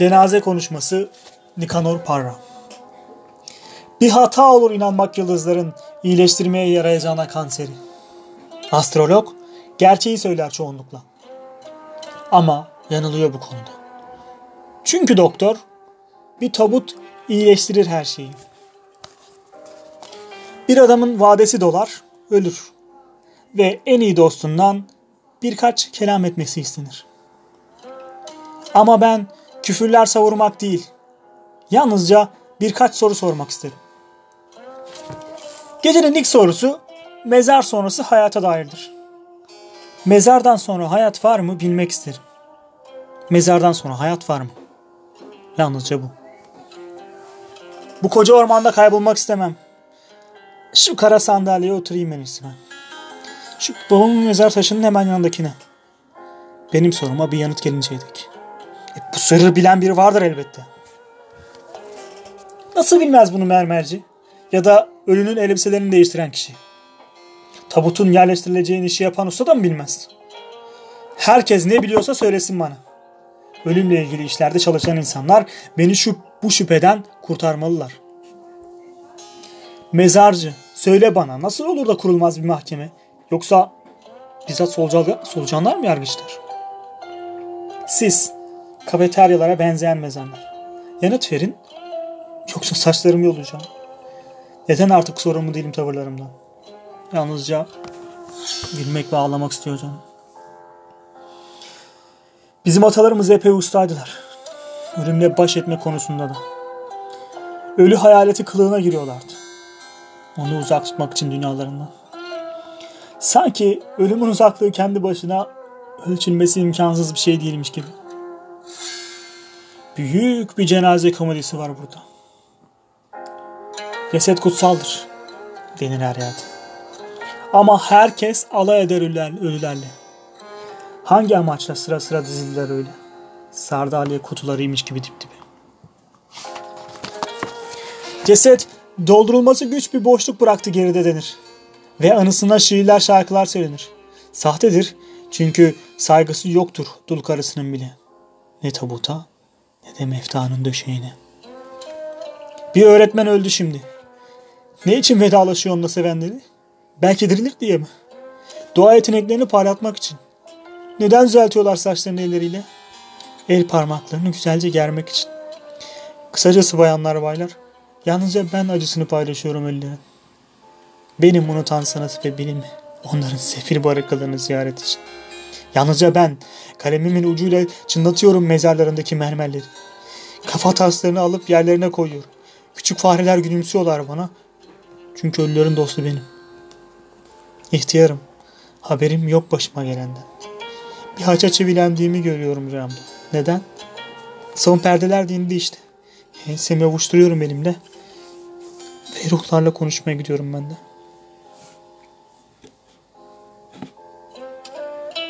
Cenaze konuşması Nikanor Parra. Bir hata olur inanmak yıldızların iyileştirmeye yarayacağına kanseri. Astrolog gerçeği söyler çoğunlukla. Ama yanılıyor bu konuda. Çünkü doktor bir tabut iyileştirir her şeyi. Bir adamın vadesi dolar, ölür. Ve en iyi dostundan birkaç kelam etmesi istenir. Ama ben küfürler savurmak değil, yalnızca birkaç soru sormak isterim. Gecenin ilk sorusu mezar sonrası hayata dairdir. Mezardan sonra hayat var mı bilmek isterim. Mezardan sonra hayat var mı? Yalnızca bu. Bu koca ormanda kaybolmak istemem. Şu kara sandalyeye oturayım en ben. Şu babamın mezar taşının hemen yanındakine. Benim soruma bir yanıt gelinceye dek. E, bu sırrı bilen biri vardır elbette. Nasıl bilmez bunu mermerci? Ya da ölünün elbiselerini değiştiren kişi. Tabutun yerleştirileceğini işi yapan usta da mı bilmez? Herkes ne biliyorsa söylesin bana. Ölümle ilgili işlerde çalışan insanlar beni şu bu şüpheden kurtarmalılar. Mezarcı, söyle bana nasıl olur da kurulmaz bir mahkeme? Yoksa bizzat solucan, solucanlar mı yargıçlar? Siz, kafeteryalara benzeyen mezarlar. Yanıt verin, yoksa saçlarımı yolacağım. Neden artık sorumlu değilim tavırlarımdan? Yalnızca bilmek ve ağlamak istiyor canım. Bizim atalarımız epey ustaydılar. Ölümle baş etme konusunda da. Ölü hayaleti kılığına giriyorlardı. Onu uzak tutmak için dünyalarından. Sanki ölümün uzaklığı kendi başına ölçülmesi imkansız bir şey değilmiş gibi. Büyük bir cenaze komedisi var burada. Ceset kutsaldır denir her yerde. Ama herkes alay eder ölülerle. Hangi amaçla sıra sıra dizildiler öyle? Sardalya kutularıymış gibi dip dibe. Ceset doldurulması güç bir boşluk bıraktı geride denir. Ve anısına şiirler şarkılar söylenir. Sahtedir çünkü saygısı yoktur dul karısının bile. Ne tabuta ne de meftanın döşeğine. Bir öğretmen öldü şimdi. Ne için vedalaşıyor onunla sevenleri? Belki dirilir diye mi? Doğa yeteneklerini parlatmak için. Neden düzeltiyorlar saçlarını elleriyle? El parmaklarını güzelce germek için. Kısacası bayanlar baylar, yalnızca ben acısını paylaşıyorum ölülerin. Benim unutan sanatı ve bilimi, onların sefil barakalarını ziyaret için. Yalnızca ben kalemimin ucuyla çınlatıyorum mezarlarındaki mermerleri. Kafa taslarını alıp yerlerine koyuyorum. Küçük fareler gülümsüyorlar bana. Çünkü ölülerin dostu benim. İhtiyarım. Haberim yok başıma gelenden. Bir haça çivilendiğimi görüyorum rüyamda. Neden? Son perdeler dindi işte. Ensemi avuşturuyorum elimle. Ve ruhlarla konuşmaya gidiyorum ben de.